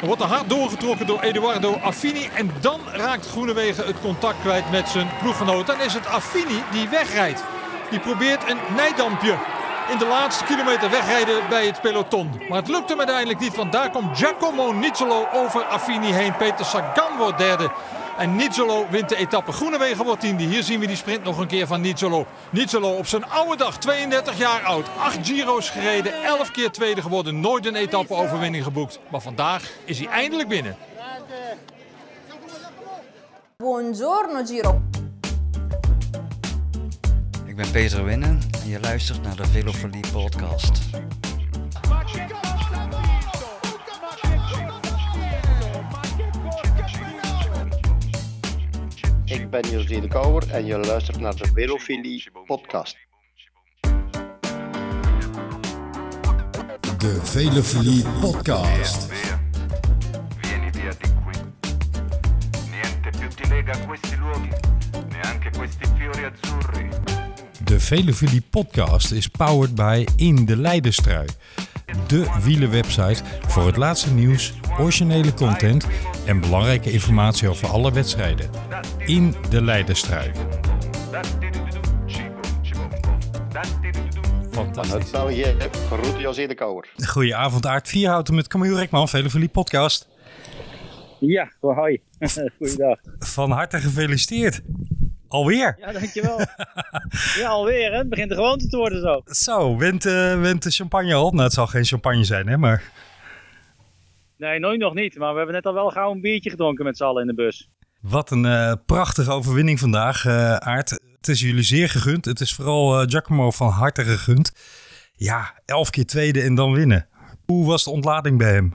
Er wordt er hard doorgetrokken door Eduardo Affini. En dan raakt Groenewegen het contact kwijt met zijn ploeggenoot. Dan is het Affini die wegrijdt. Die probeert een nijdampje in de laatste kilometer wegrijden bij het peloton. Maar het lukt hem uiteindelijk niet, want daar komt Giacomo Nizzolo over Affini heen. Peter Sagan wordt derde. En Nizzolo wint de etappe. Groenewegen wordt tiende. Hier zien we die sprint nog een keer van Nizzolo. Nizzolo op zijn oude dag, 32 jaar oud. 8 Giro's gereden, 11 keer tweede geworden. Nooit een etappe-overwinning geboekt. Maar vandaag is hij eindelijk binnen. Buongiorno Giro. Ik ben Peter Winnen en je luistert naar de Velofolie podcast. Ik ben José de Kouwer en je luistert naar de Velofilie podcast. De Velofilie podcast. Vieni via di qui. Niente più ti lega questi luoghi, neanche questi fiori azzurri. De Velofilie podcast is powered by In de Leidenstrui. De wielenwebsite voor het laatste nieuws, originele content en belangrijke informatie over alle wedstrijden. In de Leidenstrui. Fantastisch. Kouwer. Goedenavond Aard Vierhouten met Camille Rekman, Velofilie podcast. Ja, hoi. Goeiedag. Van harte gefeliciteerd. Alweer. Ja, dankjewel. ja, alweer hè. Het begint de gewoonte te worden zo. Zo, wint, eh, wint de champagne al? Nou, het zal geen champagne zijn hè, maar... Nee, nooit nog niet. Maar we hebben net al wel gauw een biertje gedronken met z'n allen in de bus. Wat een eh, prachtige overwinning vandaag, eh Aard. Het is jullie zeer gegund. Het is vooral eh, Giacomo van harte gegund. Ja, elf keer tweede en dan winnen. Hoe was de ontlading bij hem?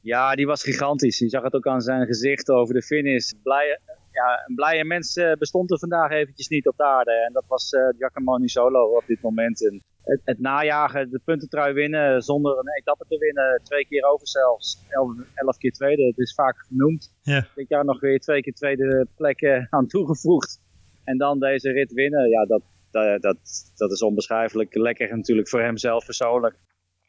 Ja, die was gigantisch. Je zag het ook aan zijn gezicht over de finish. Blij, ja, een blije mens bestond er vandaag eventjes niet op de aarde. En dat was Giacomo Solo op dit moment. En het, het najagen, de puntentrui winnen zonder een etappe te winnen. Twee keer over zelfs. Elf, elf keer tweede. Het is vaak genoemd. Ja. Dit jaar nog weer twee keer tweede plekken aan toegevoegd. En dan deze rit winnen. Ja, dat, dat, dat, dat is onbeschrijfelijk lekker natuurlijk voor hem zelf persoonlijk.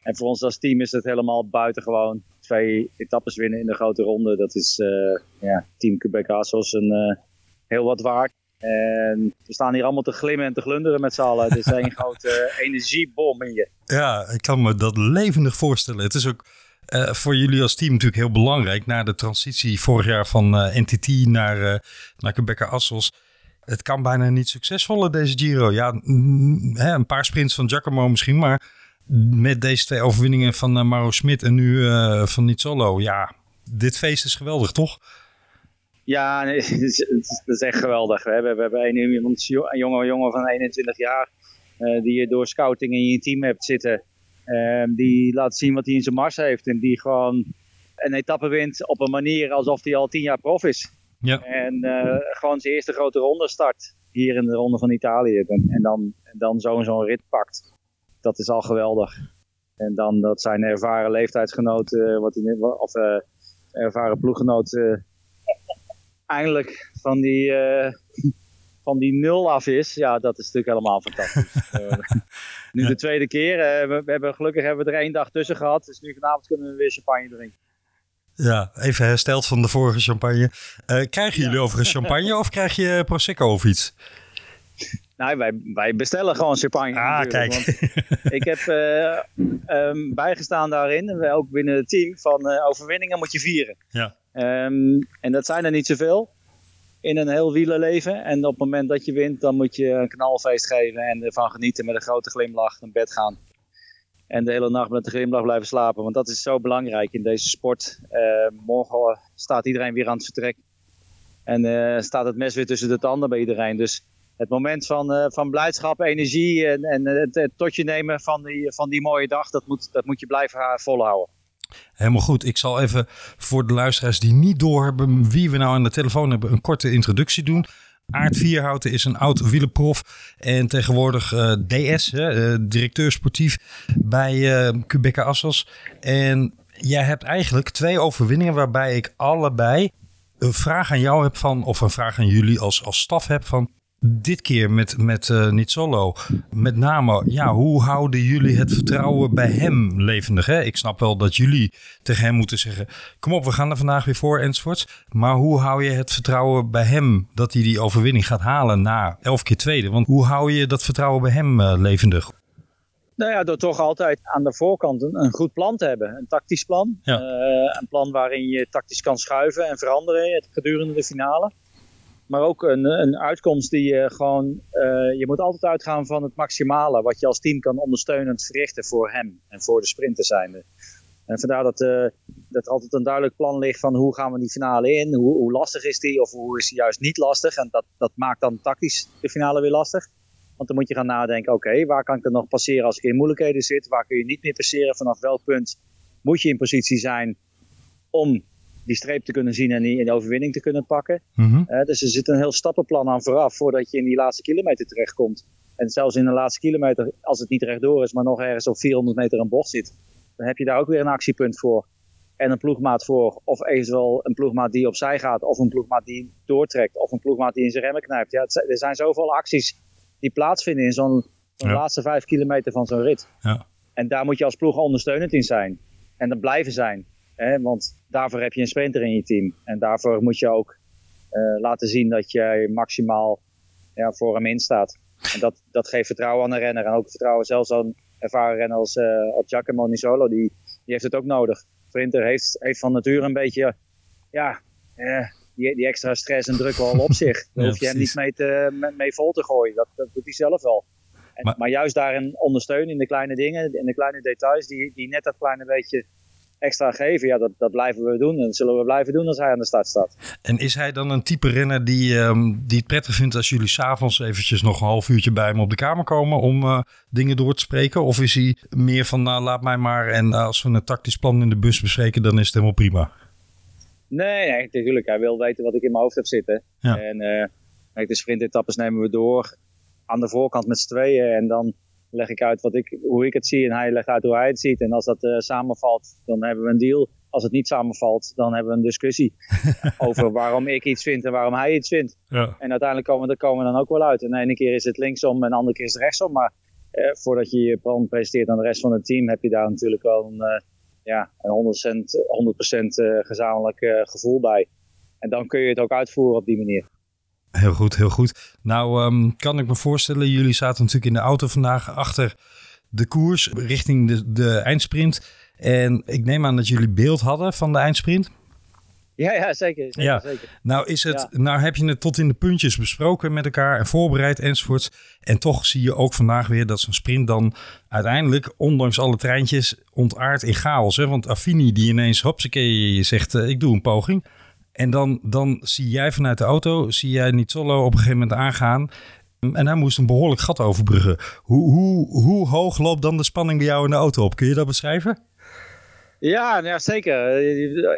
En voor ons als team is het helemaal buitengewoon. Twee etappes winnen in de grote ronde. Dat is eh, ja, Team Quebec Assos een, eh, heel wat waard. En we staan hier allemaal te glimmen en te glunderen met z'n allen. Het is een grote energiebom in je. Ja, ik kan me dat levendig voorstellen. Het is ook eh, voor jullie als team natuurlijk heel belangrijk. Na de transitie vorig jaar van eh, NTT naar, uh, naar Quebec Assos. Het kan bijna niet succesvoller deze Giro. Ja, mm, hè, een paar sprints van Giacomo misschien, maar met deze twee overwinningen van uh, Mauro Smit en nu uh, van Nizzolo. Ja, dit feest is geweldig, toch? Ja, nee, het, is, het is echt geweldig. We hebben, we hebben een, iemand, jonge jongen van 21 jaar uh, die je door scouting in je team hebt zitten. Um, die laat zien wat hij in zijn mars heeft. En die gewoon een etappe wint op een manier alsof hij al tien jaar prof is. Ja. En uh, gewoon zijn eerste grote ronde start. Hier in de ronde van Italië. En, en dan, dan zo'n zo'n rit pakt. Dat is al geweldig. En dan dat zijn ervaren leeftijdsgenoten, wat in, of uh, ervaren ploeggenoten, eindelijk van die, uh, van die nul af is. Ja, dat is natuurlijk helemaal fantastisch. nu de tweede keer. we, we, hebben, gelukkig hebben we er één dag tussen gehad. Dus nu vanavond kunnen we weer champagne drinken. Ja, even hersteld van de vorige champagne. Krijgen jullie ja. overigens champagne of krijg je Prosecco of iets? Nou, wij, wij bestellen gewoon champagne. Ah, kijk. ik heb uh, um, bijgestaan daarin, ook binnen het team, van uh, overwinningen moet je vieren. Ja. Um, en dat zijn er niet zoveel in een heel wielerleven. En op het moment dat je wint, dan moet je een knalfeest geven en ervan genieten met een grote glimlach naar bed gaan. En de hele nacht met een glimlach blijven slapen. Want dat is zo belangrijk in deze sport. Uh, morgen staat iedereen weer aan het vertrek. En uh, staat het mes weer tussen de tanden bij iedereen. Dus het moment van, uh, van blijdschap, energie en, en het, het tot je nemen van die, van die mooie dag, dat moet, dat moet je blijven volhouden. Helemaal goed. Ik zal even voor de luisteraars die niet doorhebben wie we nou aan de telefoon hebben, een korte introductie doen. Aart Vierhouten is een oud wielerprof en tegenwoordig uh, DS, uh, directeur sportief bij uh, Quebec Assos. En jij hebt eigenlijk twee overwinningen waarbij ik allebei een vraag aan jou heb van, of een vraag aan jullie als, als staf heb van, dit keer met, met uh, Nizzolo, met name, ja, hoe houden jullie het vertrouwen bij hem levendig? Hè? Ik snap wel dat jullie tegen hem moeten zeggen, kom op, we gaan er vandaag weer voor enzovoorts. Maar hoe hou je het vertrouwen bij hem dat hij die overwinning gaat halen na elf keer tweede? Want hoe hou je dat vertrouwen bij hem uh, levendig? Nou ja, door toch altijd aan de voorkant een, een goed plan te hebben. Een tactisch plan. Ja. Uh, een plan waarin je tactisch kan schuiven en veranderen gedurende de finale. Maar ook een, een uitkomst die je gewoon. Uh, je moet altijd uitgaan van het maximale. Wat je als team kan ondersteunend verrichten voor hem en voor de sprinter zijnde. En vandaar dat, uh, dat er altijd een duidelijk plan ligt van hoe gaan we die finale in. Hoe, hoe lastig is die of hoe is die juist niet lastig. En dat, dat maakt dan tactisch de finale weer lastig. Want dan moet je gaan nadenken, oké, waar kan ik er nog passeren als ik in moeilijkheden zit? Waar kun je niet meer passeren? Vanaf welk punt moet je in positie zijn om die streep te kunnen zien en die in de overwinning te kunnen pakken. Mm -hmm. uh, dus er zit een heel stappenplan aan vooraf voordat je in die laatste kilometer terechtkomt. En zelfs in de laatste kilometer, als het niet rechtdoor is, maar nog ergens op 400 meter een bocht zit, dan heb je daar ook weer een actiepunt voor. En een ploegmaat voor, of eventueel een ploegmaat die opzij gaat, of een ploegmaat die doortrekt, of een ploegmaat die in zijn remmen knijpt. Ja, het, er zijn zoveel acties die plaatsvinden in zo'n zo ja. laatste vijf kilometer van zo'n rit. Ja. En daar moet je als ploeg ondersteunend in zijn. En dat blijven zijn. Hè? Want daarvoor heb je een sprinter in je team. En daarvoor moet je ook uh, laten zien dat jij maximaal ja, voor hem instaat. En dat, dat geeft vertrouwen aan de renner. En ook vertrouwen zelfs aan ervaren renner als, uh, als Giacomo Nisolo. Die, die heeft het ook nodig. Sprinter heeft, heeft van nature een beetje... Ja, eh, die, die extra stress en druk wel op zich. Daar Ja, hoef je hem precies. niet mee, te, mee vol te gooien. Dat, dat doet hij zelf wel. En, Maar- maar, juist daarin ondersteunen in de kleine dingen, in de kleine details, die, die net dat kleine beetje extra geven. Ja, dat, dat blijven we doen en dat zullen we blijven doen als hij aan de start staat. En is hij dan een type renner die, ehm, die het prettig vindt als jullie s'avonds eventjes nog een half uurtje bij hem op de kamer komen om eh, dingen door te spreken? Of is hij meer van, nou laat mij maar en eh, als we een tactisch plan in de bus bespreken, dan is het helemaal prima? Nee, nee, natuurlijk. Hij wil weten wat ik in mijn hoofd heb zitten. Ja. En eh, kijk, de sprintetappes nemen we door aan de voorkant met z'n tweeën. En dan leg ik uit wat ik, hoe ik het zie en hij legt uit hoe hij het ziet. En als dat eh, samenvalt, dan hebben we een deal. Als het niet samenvalt, dan hebben we een discussie over waarom ik iets vind en waarom hij iets vindt. Ja. En uiteindelijk komen we, komen we dan ook wel uit. En de ene keer is het linksom en de andere keer is het rechtsom. Maar eh, voordat je je plan presenteert aan de rest van het team, heb je daar natuurlijk wel een, eh, ja, een 100%, 100 eh, gezamenlijk gevoel bij. En dan kun je het ook uitvoeren op die manier. Heel goed, heel goed. Nou, ehm, kan ik me voorstellen, jullie zaten natuurlijk in de auto vandaag achter de koers richting de, de eindsprint. En ik neem aan dat jullie beeld hadden van de eindsprint. Ja, ja zeker. zeker, Ja. zeker. Nou, is het, nou heb je het tot in de puntjes besproken met elkaar en voorbereid enzovoorts. En toch zie je ook vandaag weer dat zo'n sprint dan uiteindelijk, ondanks alle treintjes, ontaart in chaos. Hè? Want Affini die ineens, hopsakee, je zegt eh, ik doe een poging. En dan, dan zie jij vanuit de auto, zie jij Nizzolo op een gegeven moment aangaan. En hij moest een behoorlijk gat overbruggen. Hoe, hoe, hoe hoog loopt dan de spanning bij jou in de auto op? Kun je dat beschrijven? Ja, nou ja, zeker.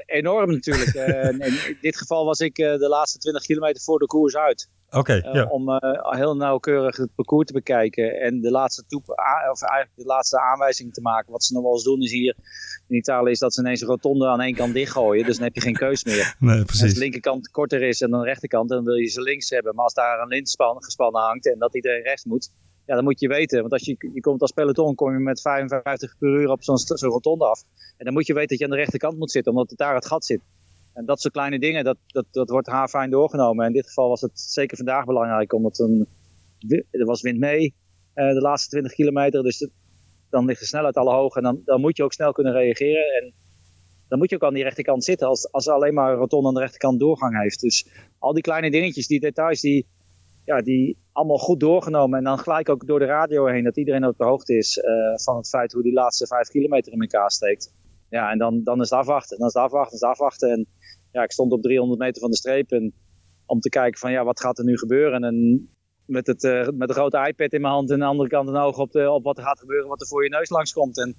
Enorm natuurlijk. Eh, in dit geval was ik eh, de laatste 20 kilometer voor de koers uit. Eh, ja. Om eh, heel nauwkeurig het parcours te bekijken. En de laatste, toep, of eigenlijk de laatste aanwijzing te maken. Wat ze nog wel eens doen is hier in Italië is dat ze ineens een rotonde aan één kant dichtgooien. Dus dan heb je geen keus meer. Nee, Als precies. de linkerkant korter is en dan de rechterkant, dan wil je ze links hebben. Maar als daar een lintspan gespannen hangt en dat iedereen rechts moet, ja, dan moet je weten. Want als je, je komt als peloton, kom je met 55 per uur op zo'n zo'n rotonde af. En dan moet je weten dat je aan de rechterkant moet zitten, omdat het daar het gat zit. En dat soort kleine dingen, dat, dat, dat wordt haarfijn doorgenomen. En in dit geval was het zeker vandaag belangrijk, omdat een, er was wind mee eh, de laatste 20 kilometer. Dus dan ligt de snelheid al hoog en dan, dan moet je ook snel kunnen reageren. En dan moet je ook aan die rechterkant zitten als, als alleen maar een rotonde aan de rechterkant doorgang heeft. Dus al die kleine dingetjes, die details, die, ja, die allemaal goed doorgenomen. En dan gelijk ook door de radio heen, dat iedereen op de hoogte is eh, van het feit hoe die laatste vijf kilometer in elkaar steekt. Ja, en dan, dan is het afwachten. Dan is het afwachten, is het afwachten. En ja, ik stond op 300 meter van de streep en, om te kijken van ja, wat gaat er nu gebeuren. En met, het, eh, met een grote iPad in mijn hand en aan de andere kant een oog op, de, op wat er gaat gebeuren, wat er voor je neus langskomt. En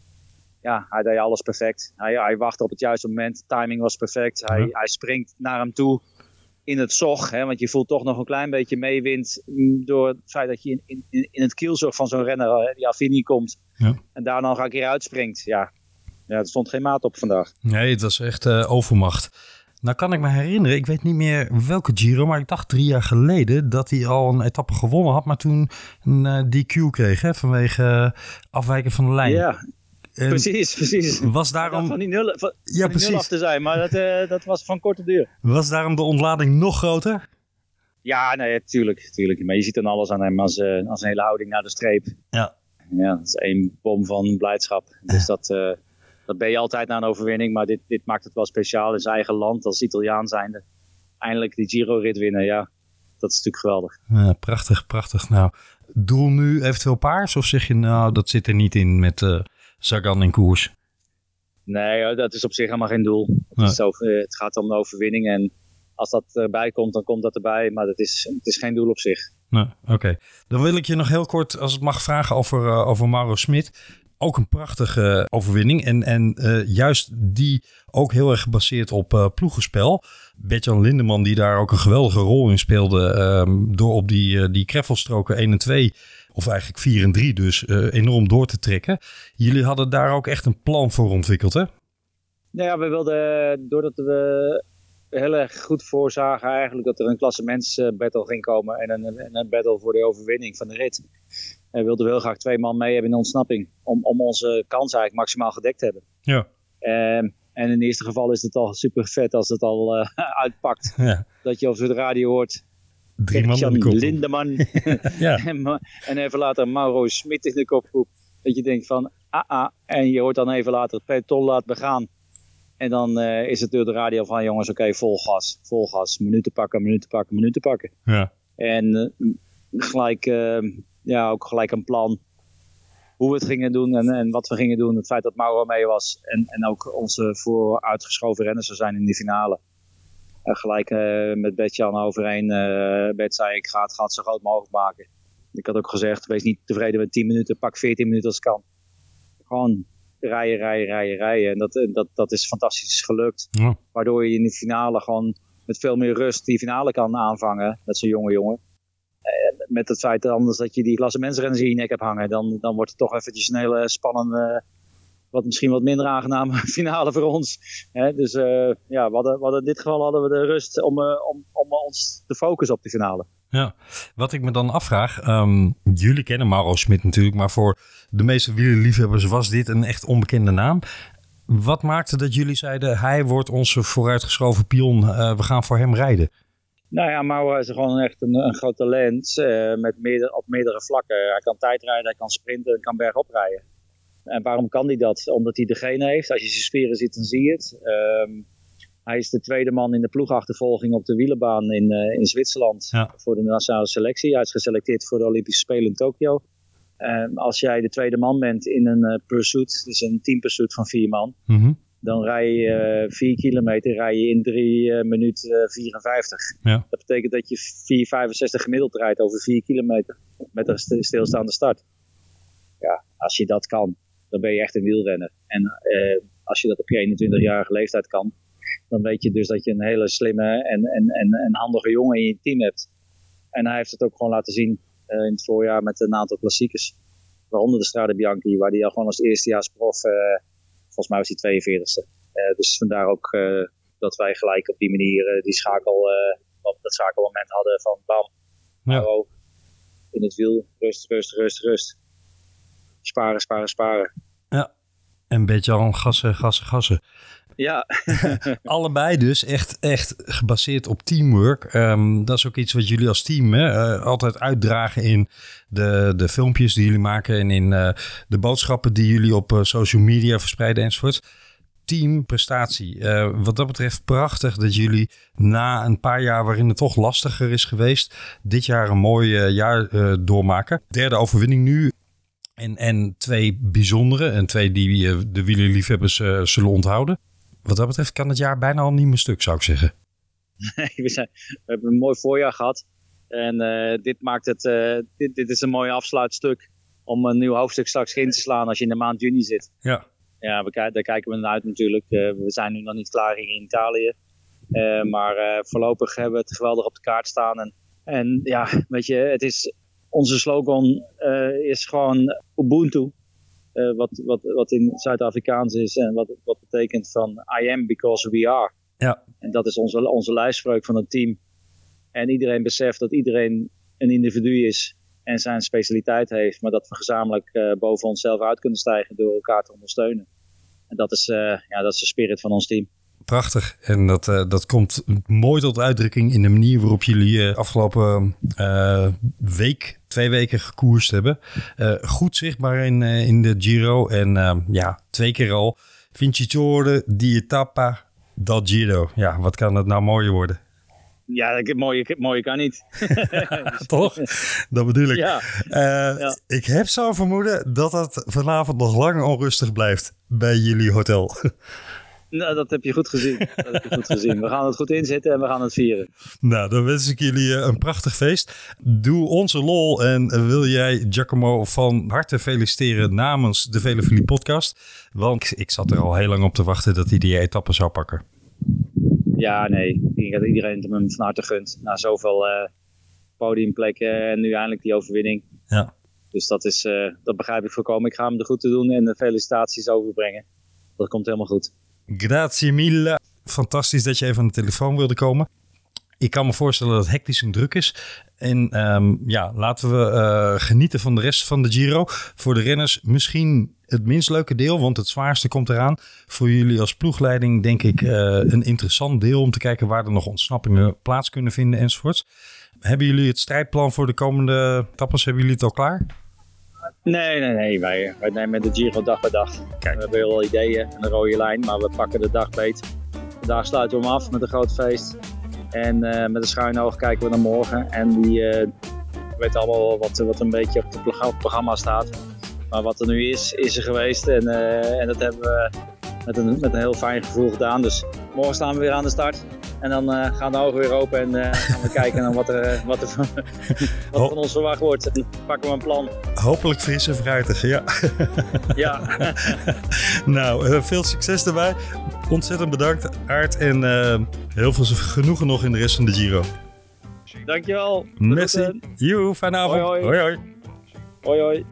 ja, hij deed alles perfect. Hij, hij wachtte op het juiste moment. Timing was perfect. Hij, Ja. hij springt naar hem toe in het zog. Hè, want je voelt toch nog een klein beetje meewind mm, door het feit dat je in, in, in het kielzog van zo'n renner, eh, die Affini, komt. Ja. En daar dan een keer uitspringt. Ja. Ja, er stond geen maat op vandaag. Nee, het was echt eh, overmacht. Nou kan ik me herinneren, ik weet niet meer welke Giro, maar ik dacht drie jaar geleden dat hij al een etappe gewonnen had, maar toen een eh, DQ kreeg hè, vanwege eh, afwijken van de lijn. Ja, En precies, precies. Was Daarom, van die nul, van, ja, van die nul af te zijn, maar dat, dat was van korte duur. was daarom de ontlading nog groter? Ja, nee, tuurlijk, tuurlijk. Maar je ziet dan alles aan hem als, als een hele houding naar de streep. Ja. Ja, dat is één bom van blijdschap. Dus dat, dat ben je altijd na een overwinning. Maar dit, dit maakt het wel speciaal in zijn eigen land als Italiaan zijnde. Eindelijk die Giro-rit winnen, ja. Dat is natuurlijk geweldig. Ja, prachtig, prachtig. Nou, doel nu eventueel paars of zeg je nou dat zit er niet in met eh Sagan in koers? Nee, hoor, dat is op zich helemaal geen doel. Het, Nee. is over, het gaat om de overwinning. En als dat erbij komt, dan komt dat erbij. Maar dat is, het is geen doel op zich. Nou, oké. Dan wil ik je nog heel kort, als het mag, vragen over, eh, over Mauro Smit. Ook een prachtige overwinning. En, en eh, juist die ook heel erg gebaseerd op eh ploegenspel. Bertjan Lindeman, die daar ook een geweldige rol in speelde. ehm, door op die, eh, die kreffelstroken 1 en 2, of eigenlijk 4 en 3 dus, enorm door te trekken. Jullie hadden daar ook echt een plan voor ontwikkeld, hè? Nou ja, we wilden, doordat we heel erg goed voorzagen eigenlijk dat er een klassementsbattle ging komen en een, en een battle voor de overwinning van de rit. En wilden we heel graag twee man mee hebben in de ontsnapping, om, om onze kans eigenlijk maximaal gedekt te hebben. Ja. Ehm, en in het eerste geval is het al super vet als het al eh, uitpakt. Ja. Dat je over de radio hoort, Drie man. Lindeman Ja. en, en even later Mauro Smit in de kopgroep. Dat je denkt van, ah ah. En je hoort dan even later het peloton laat begaan. En dan eh, is het door de radio van, jongens, oké, vol gas, vol gas. Minuten pakken, minuten pakken, minuten pakken. Ja. En eh, gelijk, eh, ja, ook gelijk een plan. Hoe we het gingen doen en, en wat we gingen doen. Het feit dat Mauro mee was. En, en ook onze vooruitgeschoven renners zou zijn in die finale. En gelijk met Betjan overheen. eh Bet zei, ik ga het gat zo groot mogelijk maken. Ik had ook gezegd, wees niet tevreden met 10 minuten. Pak 14 minuten als het kan. Gewoon rijden, rijden, rijden, rijden. En dat, dat, dat is fantastisch gelukt. Ja. Waardoor je in de finale gewoon met veel meer rust die finale kan aanvangen. Met zo'n jonge jongen. Eh, met het feit anders dat je die klassementsrenners in je nek hebt hangen. Dan, dan wordt het toch eventjes een hele spannende, wat misschien wat minder aangename finale voor ons. Dus eh, ja, we hadden, we hadden in dit geval hadden we de rust om, eh, om, om ons te focussen op die finale. Ja, wat ik me dan afvraag, ehm, jullie kennen Mauro Smit natuurlijk, maar voor de meeste wielerliefhebbers was dit een echt onbekende naam. Wat maakte dat jullie zeiden, hij wordt onze vooruitgeschoven pion, eh, we gaan voor hem rijden? Nou ja, Mauro is gewoon echt een, een groot talent eh, met meerdere, op meerdere vlakken. Hij kan tijdrijden, hij kan sprinten, hij kan bergop rijden. En waarom kan hij dat? Omdat hij degene heeft. Als je zijn spieren ziet, dan zie je het. Ehm, hij is de tweede man in de ploegachtervolging op de wielenbaan in, eh, in Zwitserland Ja. voor de nationale selectie. Hij is geselecteerd voor de Olympische Spelen in Tokio. Ehm, als jij de tweede man bent in een eh, pursuit, dus een teampursuit van vier man, Mhm. dan rij je eh, 4 kilometer rij je in 3 minuten 54. Ja. Dat betekent dat je 4,65 gemiddeld rijdt over 4 kilometer met een st- stilstaande start. Ja, als je dat kan, dan ben je echt een wielrenner. En als je dat op je 21-jarige leeftijd kan, dan weet je dus dat je een hele slimme en, en, en, en handige jongen in je team hebt. En hij heeft het ook gewoon laten zien eh, in het voorjaar met een aantal klassiekers. Waaronder de Strade Bianchi, waar hij al gewoon als eerstejaarsprof, eh volgens mij was hij 42ste. Eh, dus vandaar ook dat wij gelijk op die manier die schakel, op dat schakelmoment hadden van bam, Ja. Mauro, in het wiel, rust, rust, rust, rust. Sparen, sparen, sparen. En beetje al gassen, gassen, gassen. Ja, Allebei dus echt, echt gebaseerd op teamwork. Ehm, dat is ook iets wat jullie als team hè, eh, altijd uitdragen in de, de filmpjes die jullie maken en in eh, de boodschappen die jullie op eh, social media verspreiden enzovoort. Teamprestatie. Wat dat betreft prachtig dat jullie na een paar jaar waarin het toch lastiger is geweest, dit jaar een mooi jaar doormaken. Derde overwinning nu. En, en twee bijzondere en twee die de wielerliefhebbers zullen onthouden. Wat dat betreft kan het jaar bijna al niet meer stuk, zou ik zeggen. we, zijn, we hebben een mooi voorjaar gehad. En eh, dit maakt het, eh, dit, dit is een mooi afsluitstuk om een nieuw hoofdstuk straks in te slaan als je in de maand juni zit. Ja. Ja, we, daar kijken we naar uit natuurlijk. Eh, we zijn nu nog niet klaar hier in Italië. Maar voorlopig hebben we het geweldig op de kaart staan. En, en ja, weet je, het is, onze slogan is gewoon Ubuntu. Wat, wat, wat in Zuid-Afrikaans is en wat, wat betekent van I am because we are. Ja. En dat is onze, onze lijfspreuk van het team. En iedereen beseft dat iedereen een individu is en zijn specialiteit heeft, maar dat we gezamenlijk eh, boven onszelf uit kunnen stijgen door elkaar te ondersteunen. En dat is, eh, ja, dat is de spirit van ons team. Prachtig. En dat, eh, dat komt mooi tot uitdrukking in de manier waarop jullie afgelopen week, twee weken gekoerst hebben. Goed zichtbaar in, in de Giro. En ja, twee keer al. Vincitore di Etappa dal Giro. Ja, wat kan het nou mooier worden? Ja, ik- mooie, mooie kan niet. Toch? Dat bedoel ik. Ja. Eh, Ja. Ik heb zo'n vermoeden dat het vanavond nog lang onrustig blijft bij jullie hotel. Nou, dat heb je goed gezien. Dat heb je goed gezien. We gaan het goed inzetten en we gaan het vieren. Nou, dan wens ik jullie eh, een prachtig feest. Doe onze lol en eh, wil jij Giacomo van harte feliciteren namens de Vele podcast. Want ik, zat er al heel lang op te wachten dat hij die etappe zou pakken. Ja, nee. Ik denk dat iedereen het hem van harte gunt. Na zoveel eh, podiumplekken en nu eindelijk die overwinning. Ja. Dus dat, is, dat begrijp ik voorkomen. Ik ga hem de goed te doen en de felicitaties overbrengen. Dat komt helemaal goed. Grazie mille. Fantastisch dat je even aan de telefoon wilde komen. Ik kan me voorstellen dat het hectisch en druk is. En ehm, ja, laten we eh, genieten van de rest van de Giro. Voor de renners misschien het minst leuke deel, want het zwaarste komt eraan. Voor jullie als ploegleiding denk ik eh, een interessant deel om te kijken waar er nog ontsnappingen plaats kunnen vinden enzovoorts. Hebben jullie het strijdplan voor de komende etappes, hebben jullie het al klaar? Nee, nee, nee. Wij, wij nemen de Giro dag bij dag. Kijk. We hebben heel veel ideeën en een rode lijn, maar we pakken de dag beet. Vandaag sluiten we hem af met een groot feest. En eh, met een schuin oog kijken we naar morgen. En die eh, we weten allemaal wat, wat een beetje op het progra- programma staat. Maar wat er nu is, is er geweest. En, eh, en dat hebben we met een, met een heel fijn gevoel gedaan. Dus morgen staan we weer aan de start. En dan eh, gaan de ogen weer open en eh, gaan we kijken naar wat er, eh, wat er, van, wat van ons verwacht wordt. En pakken we een plan. Hopelijk fris en fruitig, ja. Ja. nou, veel succes daarbij. Ontzettend bedankt, Aart. En heel veel genoegen nog in de rest van de Giro. Dankjewel. Merci. Joe, fijne avond. Hoi. hoi. Hoi hoi.